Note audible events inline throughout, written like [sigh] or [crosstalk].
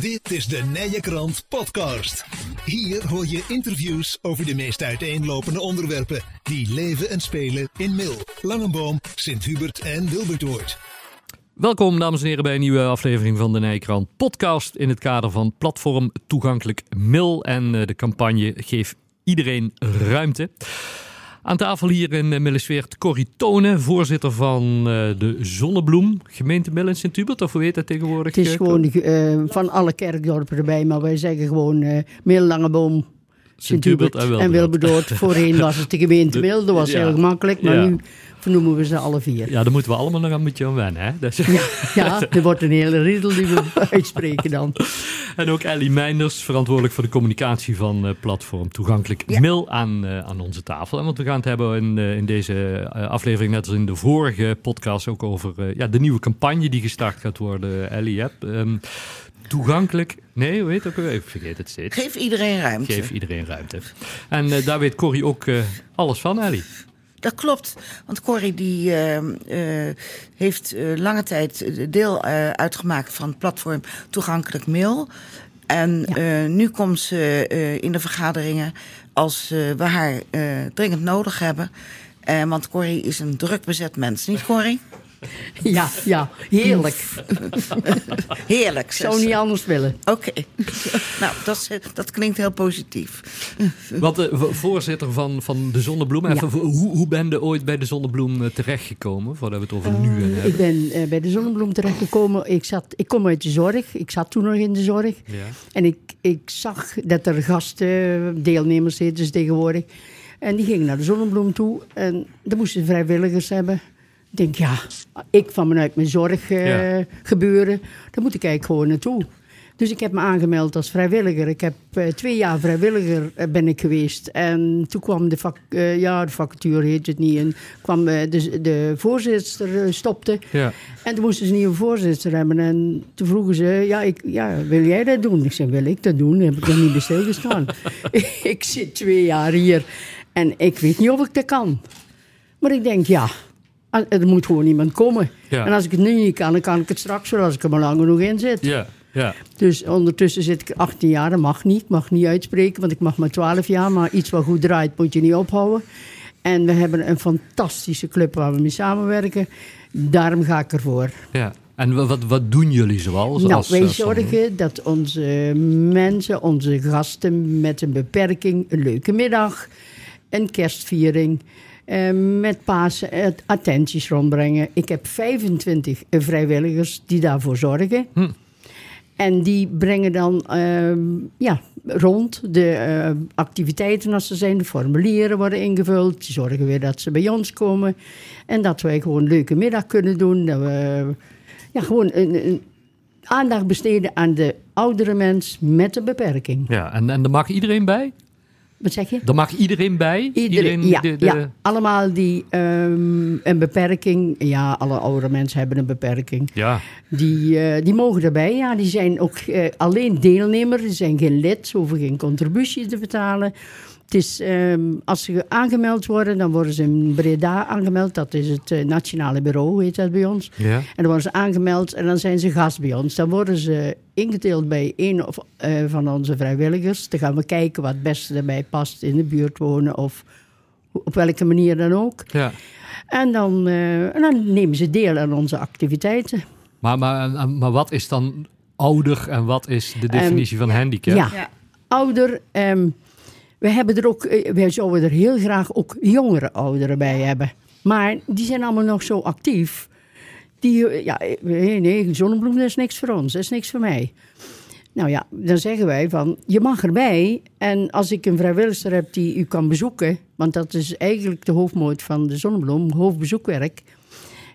Dit is de Nije Krant Podcast. Hier hoor je interviews over de meest uiteenlopende onderwerpen die leven en spelen in Mil, Langenboom, Sint-Hubert en Wilbertoord. Welkom, dames en heren, bij een nieuwe aflevering van de Nijkrant podcast in het kader van platform Toegankelijk Mil en eh, de campagne Geef iedereen ruimte. Aan tafel hier in eh, Millesweert Corrie Tonen, voorzitter van eh, de Zonnebloem, gemeente Mill in Sint-Hubert, of hoe heet dat tegenwoordig? Het is eh, gewoon eh, van alle kerkdorpen erbij, maar wij zeggen gewoon Mil, Langeboom, Sint-Hubert en en Wilberdoord. Voorheen was het de gemeente [laughs] De- Mil, dat was ja. heel makkelijk, maar Ja. nu vernoemen we ze alle vier. Ja, daar moeten we allemaal nog een beetje aan wennen. Hè? Dat is- Ja, er wordt een hele riedel die we [laughs] uitspreken dan. En ook Ellie Meinders, verantwoordelijk voor de communicatie van eh, platform Toegankelijk Ja. Mail aan, eh, aan onze tafel. En want we gaan het hebben in, eh, in deze aflevering, net als in de vorige podcast, ook over ja, de nieuwe campagne die gestart gaat worden, Ellie. Ehm, toegankelijk, nee, hoe heet het ook weer? Ik vergeet het steeds. Geef iedereen ruimte. Geef iedereen ruimte. En eh, daar weet Corrie ook eh, alles van, Ellie. Dat klopt. Want Corrie die, eh, eh, heeft eh, lange tijd deel eh, uitgemaakt van het platform Toegankelijk Mail. En Ja. eh, nu komt ze eh, in de vergaderingen als eh, we haar eh, dringend nodig hebben. Want Corrie is een druk bezet mens, niet Corrie? Ja, ja, heerlijk. [laughs] Heerlijk. Ik zou niet anders willen. Oké. [laughs] nou, dat, is, dat klinkt heel positief. [laughs] Want eh, vo- voorzitter van, van de Zonnebloem, even, Ja. hoe, hoe ben je ooit bij de Zonnebloem eh, terechtgekomen? Voordat we het over nu gaan Ik hebben. ben eh, bij de Zonnebloem terechtgekomen. Ik, zat, ik kom uit de zorg. Ik zat toen nog in de zorg. Ja. En ik, ik zag dat er gasten, deelnemers ze tegenwoordig. En die gingen naar de Zonnebloem toe. En dan moesten ze vrijwilligers hebben. Ik denk, ja, ik van vanuit mijn zorg Ja. gebeuren, daar moet ik eigenlijk gewoon naartoe. Dus ik heb me aangemeld als vrijwilliger. Ik heb eh, twee jaar vrijwilliger eh, ben ik geweest. En toen kwam de, ja, de vacature heet het niet. En kwam de, de voorzitter stopte. Ja. En toen moesten ze een nieuwe voorzitter hebben. En toen vroegen ze, ja, ik, ja wil jij dat doen? Ik zei, wil ik dat doen? Heb ik nog niet bij stilgestaan. [laughs] [laughs] ik zit twee jaar hier en ik weet niet of ik dat kan. Maar ik denk, ja, er moet gewoon iemand komen. Ja. En als ik het nu niet kan, dan kan ik het straks wel als ik er maar lang genoeg in zit. Ja, ja. Dus ondertussen zit ik 18 jaar, dat mag niet. Ik mag niet uitspreken, want ik mag maar 12 jaar. Maar iets wat goed draait, moet je niet ophouden. En we hebben een fantastische club waar we mee samenwerken. Daarom ga ik ervoor. ja. En wa- wat, wat doen jullie zoal? Nou, als, wij als- zorgen dat onze mensen, onze gasten met een beperking een leuke middag, een kerstviering, eh, met Pasen eh, attenties rondbrengen. Ik heb 25 vrijwilligers die daarvoor zorgen. Hm. En die brengen dan ehm, ja, rond de eh, activiteiten als er zijn. De formulieren worden ingevuld. Die zorgen weer dat ze bij ons komen. En dat wij gewoon een leuke middag kunnen doen. Dat we ja, gewoon een, een aandacht besteden aan de oudere mens met een beperking. Ja, en, en daar mag iedereen bij? Wat zeg je? Daar mag iedereen bij? Iedereen, ja, de- de- ja, allemaal die ehm, een beperking... Ja, alle oudere mensen hebben een beperking. ja. Die, eh, die mogen erbij, ja. Die zijn ook eh, alleen deelnemer. Die zijn geen lid. Ze hoeven geen contributie te betalen. Het is, ehm, als ze aangemeld worden, dan worden ze in Breda aangemeld. Dat is het eh, nationale bureau, heet dat bij ons. Ja. En dan worden ze aangemeld en dan zijn ze gast bij ons. Dan worden ze ingedeeld bij een of, eh, van onze vrijwilligers. Dan gaan we kijken wat het beste erbij past in de buurt wonen of op welke manier dan ook. ja. En dan, eh, en dan nemen ze deel aan onze activiteiten. Maar, maar, maar wat is dan ouder en wat is de definitie van handicap? Ja, Ja. ouder. ehm, we hebben er ook, eh, wij zouden er heel graag ook jongere ouderen bij hebben. Maar die zijn allemaal nog zo actief. Die, eh, ja, eh, nee, nee, zonnebloem, dat is niks voor ons, dat is niks voor mij. Nou ja, dan zeggen wij van, je mag erbij. En als ik een vrijwilliger heb die u kan bezoeken... want dat is eigenlijk de hoofdmoot van de zonnebloem, hoofdbezoekwerk...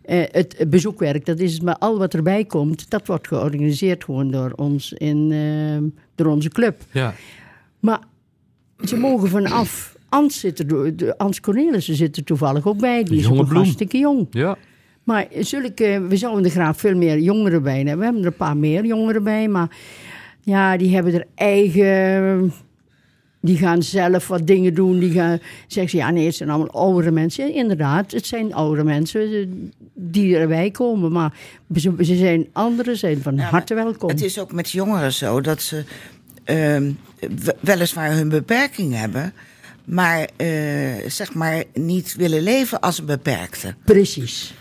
Eh, het bezoekwerk, dat is maar al wat erbij komt... dat wordt georganiseerd gewoon door ons in, door onze club. Ja. Maar ze mogen vanaf... Ans, zit er, Ans Cornelissen zit er toevallig ook bij. Die is ook bloem. hartstikke jong. ja. Maar zulke, we zouden er graag veel meer jongeren bij hebben. We hebben er een paar meer jongeren bij, maar ja, die hebben er eigen Die gaan zelf wat dingen doen. Die gaan zeggen ze, ja nee, het zijn allemaal oudere mensen. Ja, inderdaad, het zijn oudere mensen eh, die erbij komen. Maar ze, ze zijn, anderen zijn van Ja, harte welkom. Het is ook met jongeren zo dat ze weliswaar hun beperking hebben, maar eh, zeg maar niet willen leven als een beperkte. Precies.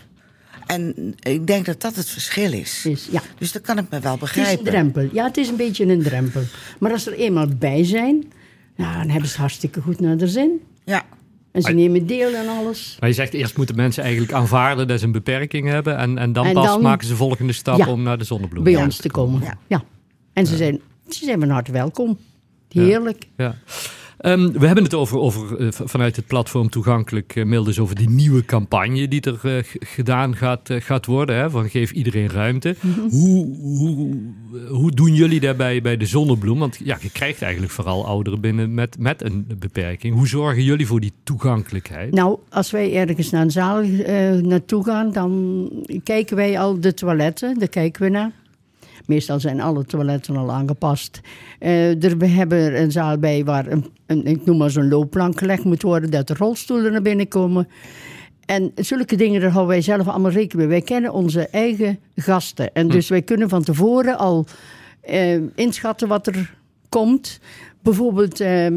En ik denk dat dat het verschil is. Is, ja. Dus dat kan ik me wel Het is een begrijpen. drempel. Ja, het is een beetje een drempel. Maar als ze er eenmaal bij zijn, nou, dan hebben ze het hartstikke goed naar de zin. Ja. En ze nemen deel aan alles. Maar je zegt eerst moeten mensen eigenlijk aanvaarden dat ze een beperking hebben. En, en dan En pas dan- maken ze de volgende stap Ja. om naar de zonnebloem bij te ons te komen. Ja. Ja. En ze, zijn, ze zijn van harte welkom. Heerlijk. Ja. Ehm, we hebben het over, over eh, vanuit het platform Toegankelijk uh, Mail dus over die nieuwe campagne die er eh, gedaan gaat, gaat worden. Hè, van geef iedereen ruimte. Mhm. hoe, hoe, hoe doen jullie daarbij bij de zonnebloem? Want ja, je krijgt eigenlijk vooral ouderen binnen met, met een beperking. Hoe zorgen jullie voor die toegankelijkheid? Nou, als wij ergens naar een zaal naartoe gaan, dan kijken wij al de toiletten. Daar kijken we naar. Meestal zijn alle toiletten al aangepast. Eh, er, we hebben er een zaal bij waar een, een, ik noem maar zo'n loopplank gelegd moet worden, dat de rolstoelen naar binnen komen. En zulke dingen, daar houden wij zelf allemaal rekening mee. Wij kennen onze eigen gasten. En dus wij kunnen van tevoren al eh, inschatten wat er komt. Bijvoorbeeld eh,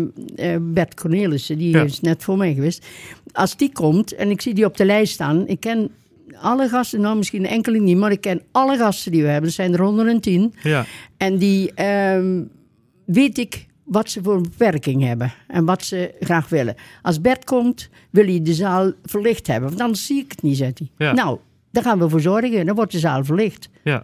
Bert Cornelissen, die Ja. is net voor mij geweest. Als die komt en ik zie die op de lijst staan, ik ken alle gasten, nou misschien enkele niet, maar ik ken alle gasten die we hebben. Er zijn er 110. Ja, En die ehm, weet ik wat ze voor een beperking hebben en wat ze graag willen. Als Bert komt, wil hij de zaal verlicht hebben, want anders zie ik het niet, zegt hij. Ja. Nou, daar gaan we voor zorgen, dan wordt de zaal verlicht. ja.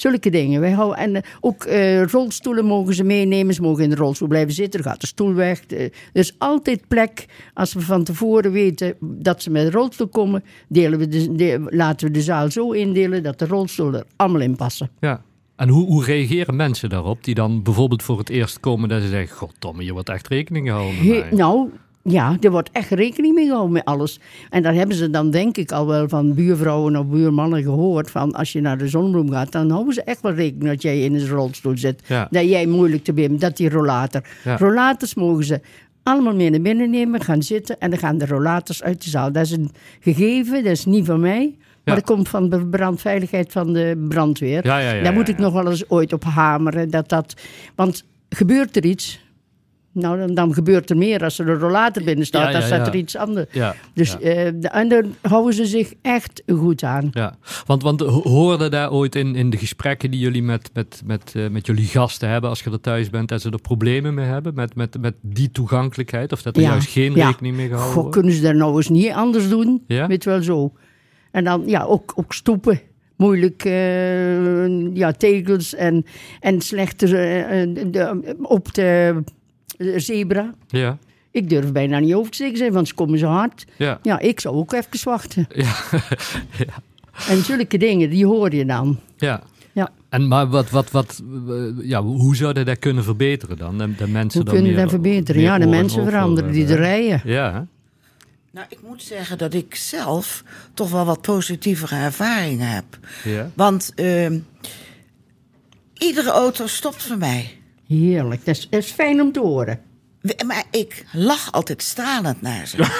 Zulke dingen. Wij houden, en eh, ook eh, rolstoelen mogen ze meenemen. Ze mogen in de rolstoel blijven zitten. Er gaat de stoel weg. Eh, er is altijd plek. Als we van tevoren weten dat ze met de rolstoel komen, delen we de, de- laten we de zaal zo indelen dat de rolstoelen er allemaal in passen. ja. En hoe, hoe reageren mensen daarop die dan bijvoorbeeld voor het eerst komen dat ze zeggen: Goddomme, je wordt echt rekening gehouden. He- mij." nou, ja, er wordt echt rekening mee gehouden met alles. En daar hebben ze dan denk ik al wel van buurvrouwen of buurmannen gehoord. Van als je naar de zonnebloem gaat, dan houden ze echt wel rekening dat jij in een rolstoel zit. Ja. Dat jij moeilijk te bent, dat die rollator. Ja. Rollators mogen ze allemaal mee naar binnen nemen, gaan zitten en dan gaan de rollators uit de zaal. Dat is een gegeven, dat is niet van mij. Maar dat komt van de brandveiligheid van de brandweer. Ja, ja, ja, Daar moet ik nog wel eens ooit op hameren. Dat dat, want gebeurt er iets, nou, dan, dan gebeurt er meer als er een rollator binnen staat. Ja, ja, dan staat er iets anders. Dus eh, en daar houden ze zich echt goed aan. Ja, want, want ho- hoorde daar ooit in, in de gesprekken die jullie met, met, met, eh, met jullie gasten hebben als je er thuis bent, dat ze er problemen mee hebben met, met, met die toegankelijkheid? Of dat er juist geen rekening mee gehouden Goh, wordt? kunnen ze daar nou eens niet anders doen? Weet wel zo. En dan, ja, ook, ook stoepen. Moeilijk, eh, ja, tegels en, en slechte eh, de- op de zebra. Ja, Ik durf bijna niet over te steken zijn, want ze komen zo hard. ja, Ja, ik zou ook even wachten. [laughs] ja, En zulke dingen, die hoor je dan. ja. Ja. En maar wat, wat, wat, eh, ja, hoe zouden dat kunnen verbeteren dan? De, de mensen Hoe dan kunnen dat verbeteren? meer Ja, de mensen veranderen die er rijden. Ja? Nou, ik moet zeggen dat ik zelf toch wel wat positievere ervaringen heb. ja. Want ehm, iedere auto stopt voor mij. Heerlijk, dat is, dat is fijn om te horen. Maar ik lach altijd stralend naar ze. [laughs]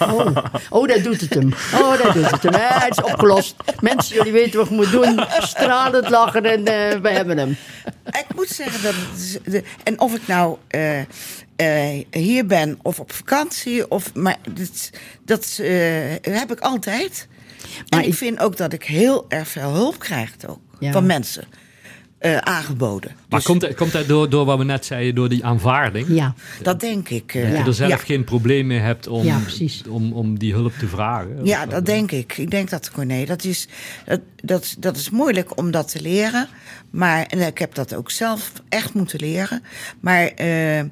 Oh, oh dat doet het hem. Oh, dat doet het hem. Het is opgelost. Mensen, jullie weten wat je moet doen. Stralend lachen en eh, we hebben hem. ik moet zeggen dat. Het is de- en of ik nou eh, eh, hier ben of op vakantie, of, maar dit, dat heb ik altijd. Maar en ik ik- vind ook dat ik heel erg veel hulp krijg ook, Ja. van mensen eh, aangeboden. Maar Dus komt, dat- komt dat door, door wat we net zeiden, door die aanvaarding? Ja, dat denk ik. eh, Dat je Ja. er zelf ja. geen probleem mee hebt om, Ja, om, om die hulp te vragen? Ja, dat denk ik. Ik denk dat, Corné, dat is, dat, dat, dat is moeilijk om dat te leren. Maar en ik heb dat ook zelf echt moeten leren. Maar eh,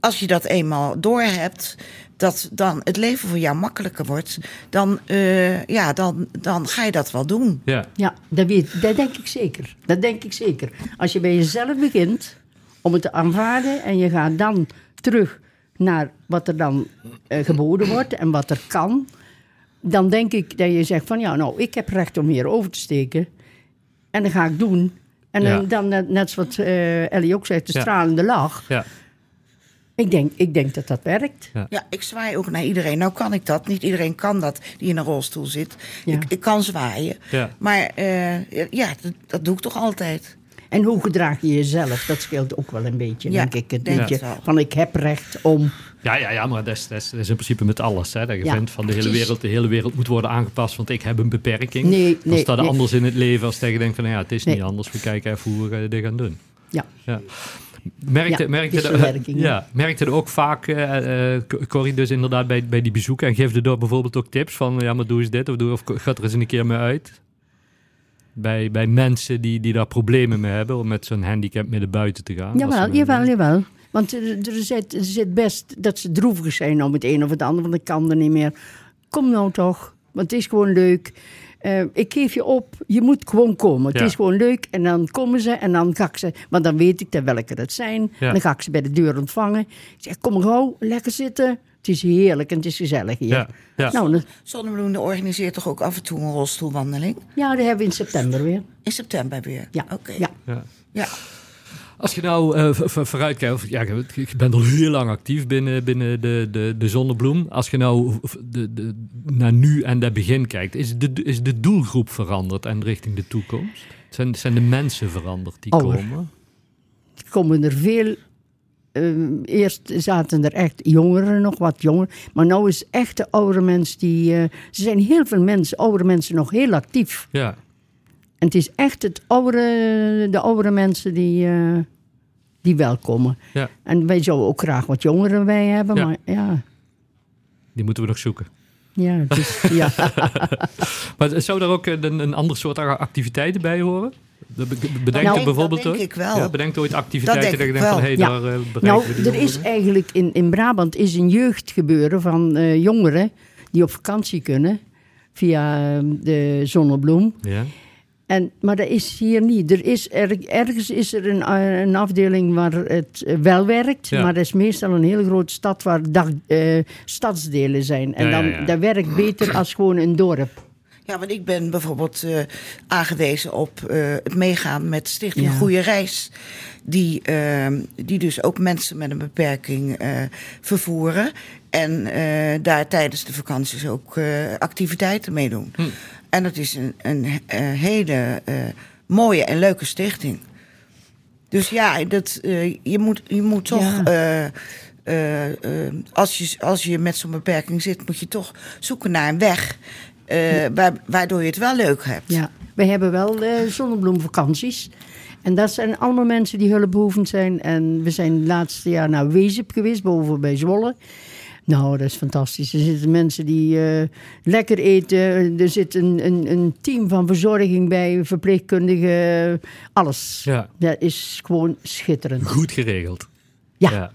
als je dat eenmaal doorhebt, dat dan het leven voor jou makkelijker wordt, dan, eh, ja, dan, dan ga je dat wel doen. Ja, ja dat, weet, dat denk ik zeker. Dat denk ik zeker. Als je bij jezelf begint om het te aanvaarden en je gaat dan terug naar wat er dan eh, geboden wordt en wat er kan, dan denk ik dat je zegt van ja, nou, ik heb recht om hier over te steken en dat ga ik doen. En Ja. dan, dan net, net zoals eh, Ellie ook zegt, de Ja. stralende lach. ja. Ik denk, ik denk dat dat werkt. Ja, ik zwaai ook naar iedereen. Nou kan ik dat. Niet iedereen kan dat die in een rolstoel zit. Ja. Ik, ik kan zwaaien. Ja. Maar eh, ja, dat, dat doe ik toch altijd. En hoe gedraag je jezelf? Dat scheelt ook wel een beetje, Ja, denk ik. Het denk beetje van ik heb recht om... Ja, ja, ja maar dat is, dat, is, in principe met alles. Hè, dat je Ja, vindt van de hele, precies. wereld, de hele wereld moet worden aangepast, want ik heb een beperking. Nee, Dan nee, staat er nee. anders in het leven als dat je denkt van nou ja, het is Nee. niet anders. We kijken even hoe we dit gaan doen. Ja, Ja. Merkte, Ja, merkte, wisselwerking, ja, ja. merkte er ook vaak, eh, Corrie, dus inderdaad bij, bij die bezoeken en geefde door bijvoorbeeld ook tips van ja, maar doe eens dit of, doe, of gaat er eens een keer mee uit. Bij, bij mensen die, die daar problemen mee hebben om met zo'n handicap midden buiten te gaan. Jawel, jawel, jawel. Want er, er, zit, er zit best dat ze droevig zijn om het een of het ander, want ik kan er niet meer. Kom nou toch, want het is gewoon leuk. Eh, ik geef je op, je moet gewoon komen. Het Ja. is gewoon leuk en dan komen ze en dan ga ik ze... Want dan weet ik dan welke het zijn. Ja. Dan ga ik ze bij de deur ontvangen. Ik zeg, kom gauw, lekker zitten. Het is heerlijk en het is gezellig hier. Ja, ja. Nou, dan- Zonnebloem organiseert toch ook af en toe een rolstoelwandeling? ja, dat hebben we in september weer. In september weer? Ja, Oké. ja. Ja. Ja. Als je nou eh, v- v- vooruitkijkt, of- ja, je bent al heel lang actief binnen, binnen de, de, de zonnebloem. Als je nou de, de, naar nu en dat begin kijkt, is de, is de doelgroep veranderd en richting de toekomst? Zijn, zijn de mensen veranderd die Ouder. komen? Er komen er veel. ehm, eerst zaten er echt jongeren, nog wat jonger. Maar nu is echt de oude mensen die. eh, er zijn heel veel mensen, oude mensen nog heel actief. Ja, En het is echt het oude, de oude mensen die, eh, die wel komen. ja, En wij zouden ook graag wat jongeren bij hebben. Ja. Maar ja, die moeten we nog zoeken. ja, het is, [laughs] ja. Maar zou daar ook een, een ander soort activiteiten bij horen? Be- be- Bedenk Nou, er bijvoorbeeld dat denk ooit? ik wel. Ja, bedenkt ooit activiteiten dat, denk je ik denkt van hé, hey, Ja. daar bereiken Nou, we die er is eigenlijk in, in Brabant is een jeugdgebeuren van eh, jongeren die op vakantie kunnen via eh, de Zonnebloem. Ja, En, maar dat is hier niet. Er is er, ergens is er een, eh, een afdeling waar het eh, wel werkt. Ja. Maar dat is meestal een hele grote stad waar dag, eh, stadsdelen zijn. En Ja, dan, ja. dat werkt beter als gewoon een dorp. Ja, want ik ben bijvoorbeeld eh, aangewezen op eh, het meegaan met Stichting Ja. Goede Reis. Die, eh, die dus ook mensen met een beperking eh, vervoeren. En eh, daar tijdens de vakanties ook eh, activiteiten meedoen. Hm. En dat is een, een, eh, hele eh, mooie en leuke stichting. Dus ja, dat, eh, je, moet, je moet toch. Ja. als, je, als je met zo'n beperking zit, moet je toch zoeken naar een weg. waar, waardoor je het wel leuk hebt. Ja. We hebben wel zonnebloemvakanties. En dat zijn allemaal mensen die hulpbehoevend zijn. En we zijn het laatste jaar naar Wezep geweest, boven bij Zwolle. Nou, dat is fantastisch. Er zitten mensen die eh, lekker eten. Er zit een, een, een team van verzorging bij, verpleegkundigen, alles. ja, Dat is gewoon schitterend. goed geregeld. Ja, ja.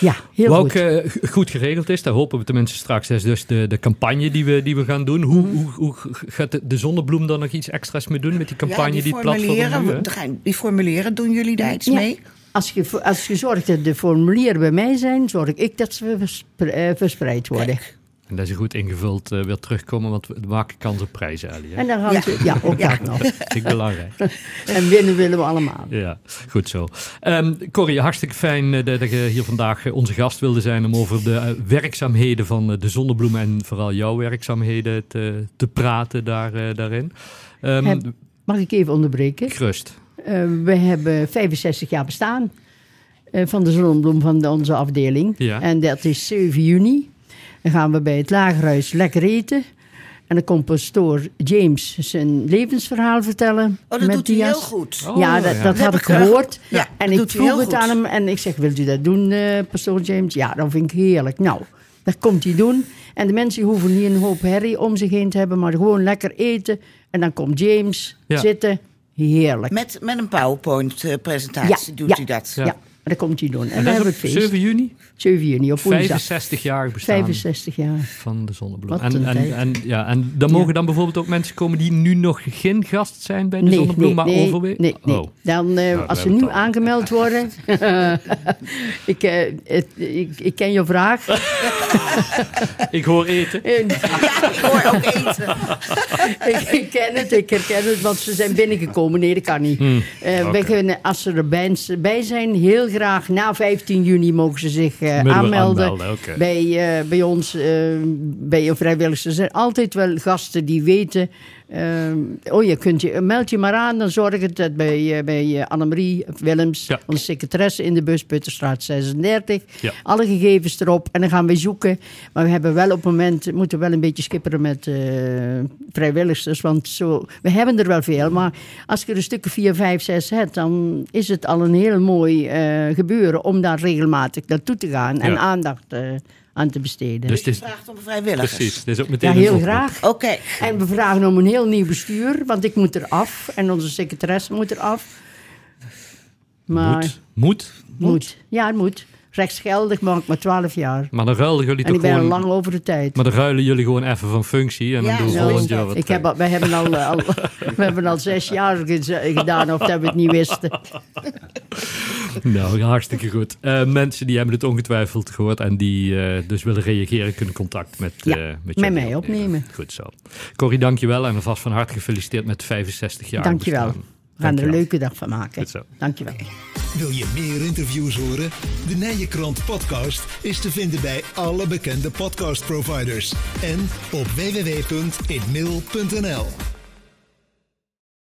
ja heel Wat goed. ook eh, goed geregeld is, daar hopen we tenminste straks, is dus de, de campagne die we, die we gaan doen. Hoe, hoe, hoe g- gaat de, de Zonnebloem dan nog iets extra's mee doen met die campagne, Ja, die, het platform die formulieren, doen jullie daar iets Ja. mee? Als je, als je zorgt dat de formulieren bij mij zijn, zorg ik dat ze verspre- eh, verspreid worden. Kijk. En dat ze goed ingevuld eh, weer terugkomen, want we maken kans op prijzen, Ali. hè? En dan gaan Ja. ze, ja, ook Ja. dat nog. [laughs] Dat vind ik belangrijk. [laughs] En winnen willen we allemaal. Ja, goed zo. Ehm Corrie, hartstikke fijn eh, dat je hier vandaag onze gast wilde zijn om over de werkzaamheden van de Zonnebloem en vooral jouw werkzaamheden te, te praten daar, eh, daarin. Ehm Heb- Mag ik even onderbreken? Gerust. Eh, we hebben 65 jaar bestaan eh, van de zonnebloem van onze afdeling. Ja. En dat is 7 juni. Dan gaan we bij het Lagerhuis lekker eten. En dan komt pastoor James zijn levensverhaal vertellen. Oh, dat met doet hij heel goed. Oh, ja, dat, ja. dat Dat had heb ik gehoord. Ja, en ik vroeg het goed. aan hem en ik zeg, wilt u dat doen, eh pastoor James? Ja, dat vind ik heerlijk. Nou, dat komt hij doen. En de mensen hoeven niet een hoop herrie om zich heen te hebben, maar gewoon lekker eten. En dan komt James Ja. zitten. Heerlijk. Met, met een PowerPoint-presentatie doet ja, hij dat. Ja. dat komt hij doen. En, En hebben het feest. 7 juni, 7 juni op woensdag. 65 jaar bestaan 65 jaar. van de Zonnebloem. Wat En, een en, tijd. en, ja, en dan mogen Ja. dan bijvoorbeeld ook mensen komen die nu nog geen gast zijn bij de Nee, Zonnebloem, nee, maar nee, overwegen? nee, nee. Oh. Dan, eh, we als ze nu al. aangemeld worden... [laughs] ik, eh, het- ik, ik ken je vraag. [laughs] Ik hoor eten. En- Ja, [laughs] ik hoor ook eten. ik, ik ken het, ik herken het, want ze zijn binnengekomen. Nee, dat kan niet. Hmm. Eh, wij kunnen, als ze erbij bij zijn, heel graag na 15 juni mogen ze zich eh, aanmelden. bij, eh, bij ons, eh, bij een vrijwilligers. Er zijn altijd wel gasten die weten. Eh, oh, je kunt je, meld je maar aan, dan zorg ik dat bij, eh, bij eh, Annemarie Willems, Ja. onze secretaresse in de bus, Putterstraat 36. Ja. Alle gegevens erop en dan gaan we zoeken. Maar we hebben wel op het moment, moeten wel een beetje skipperen met eh, vrijwilligers. Want zo, we hebben er wel veel, maar als je er een stukje 4, 5, 6 hebt, dan is het al een heel mooi gebeuren om daar regelmatig naartoe te gaan en Ja. aandacht eh, aan te besteden. Dus het Je is, vraagt om vrijwilligers. precies, is ook meteen ja, heel graag. Oké. En we vragen om een heel nieuw bestuur, want ik moet eraf en onze secretaresse moet eraf. Maar Moet, moet, moet. Ja, het moet. Rechtsgeldig mag ik maar 12 jaar. maar dan ruilen jullie En toch ik ben al gewoon... lang over de tijd. Maar dan ruilen jullie gewoon even van functie en dan Ja, doen we volgend jaar dat. wat. Ik heb, al- wij hebben al, eh, al, [laughs] we hebben al zes jaar gedaan of dat we het niet wisten. [laughs] [laughs] Nou, hartstikke goed. Eh, mensen die hebben het ongetwijfeld gehoord en die eh, dus willen reageren, kunnen contact met, Ja, eh, met, mij opnemen. Goed zo. Corrie, dankjewel en alvast van harte gefeliciteerd met 65 jaar Dankjewel. bestaan. We gaan er een leuke dag van maken. Goed zo. Dankjewel. Wil je meer interviews horen? De Nijenkrant podcast is te vinden bij alle bekende podcastproviders en op www.inmail.nl.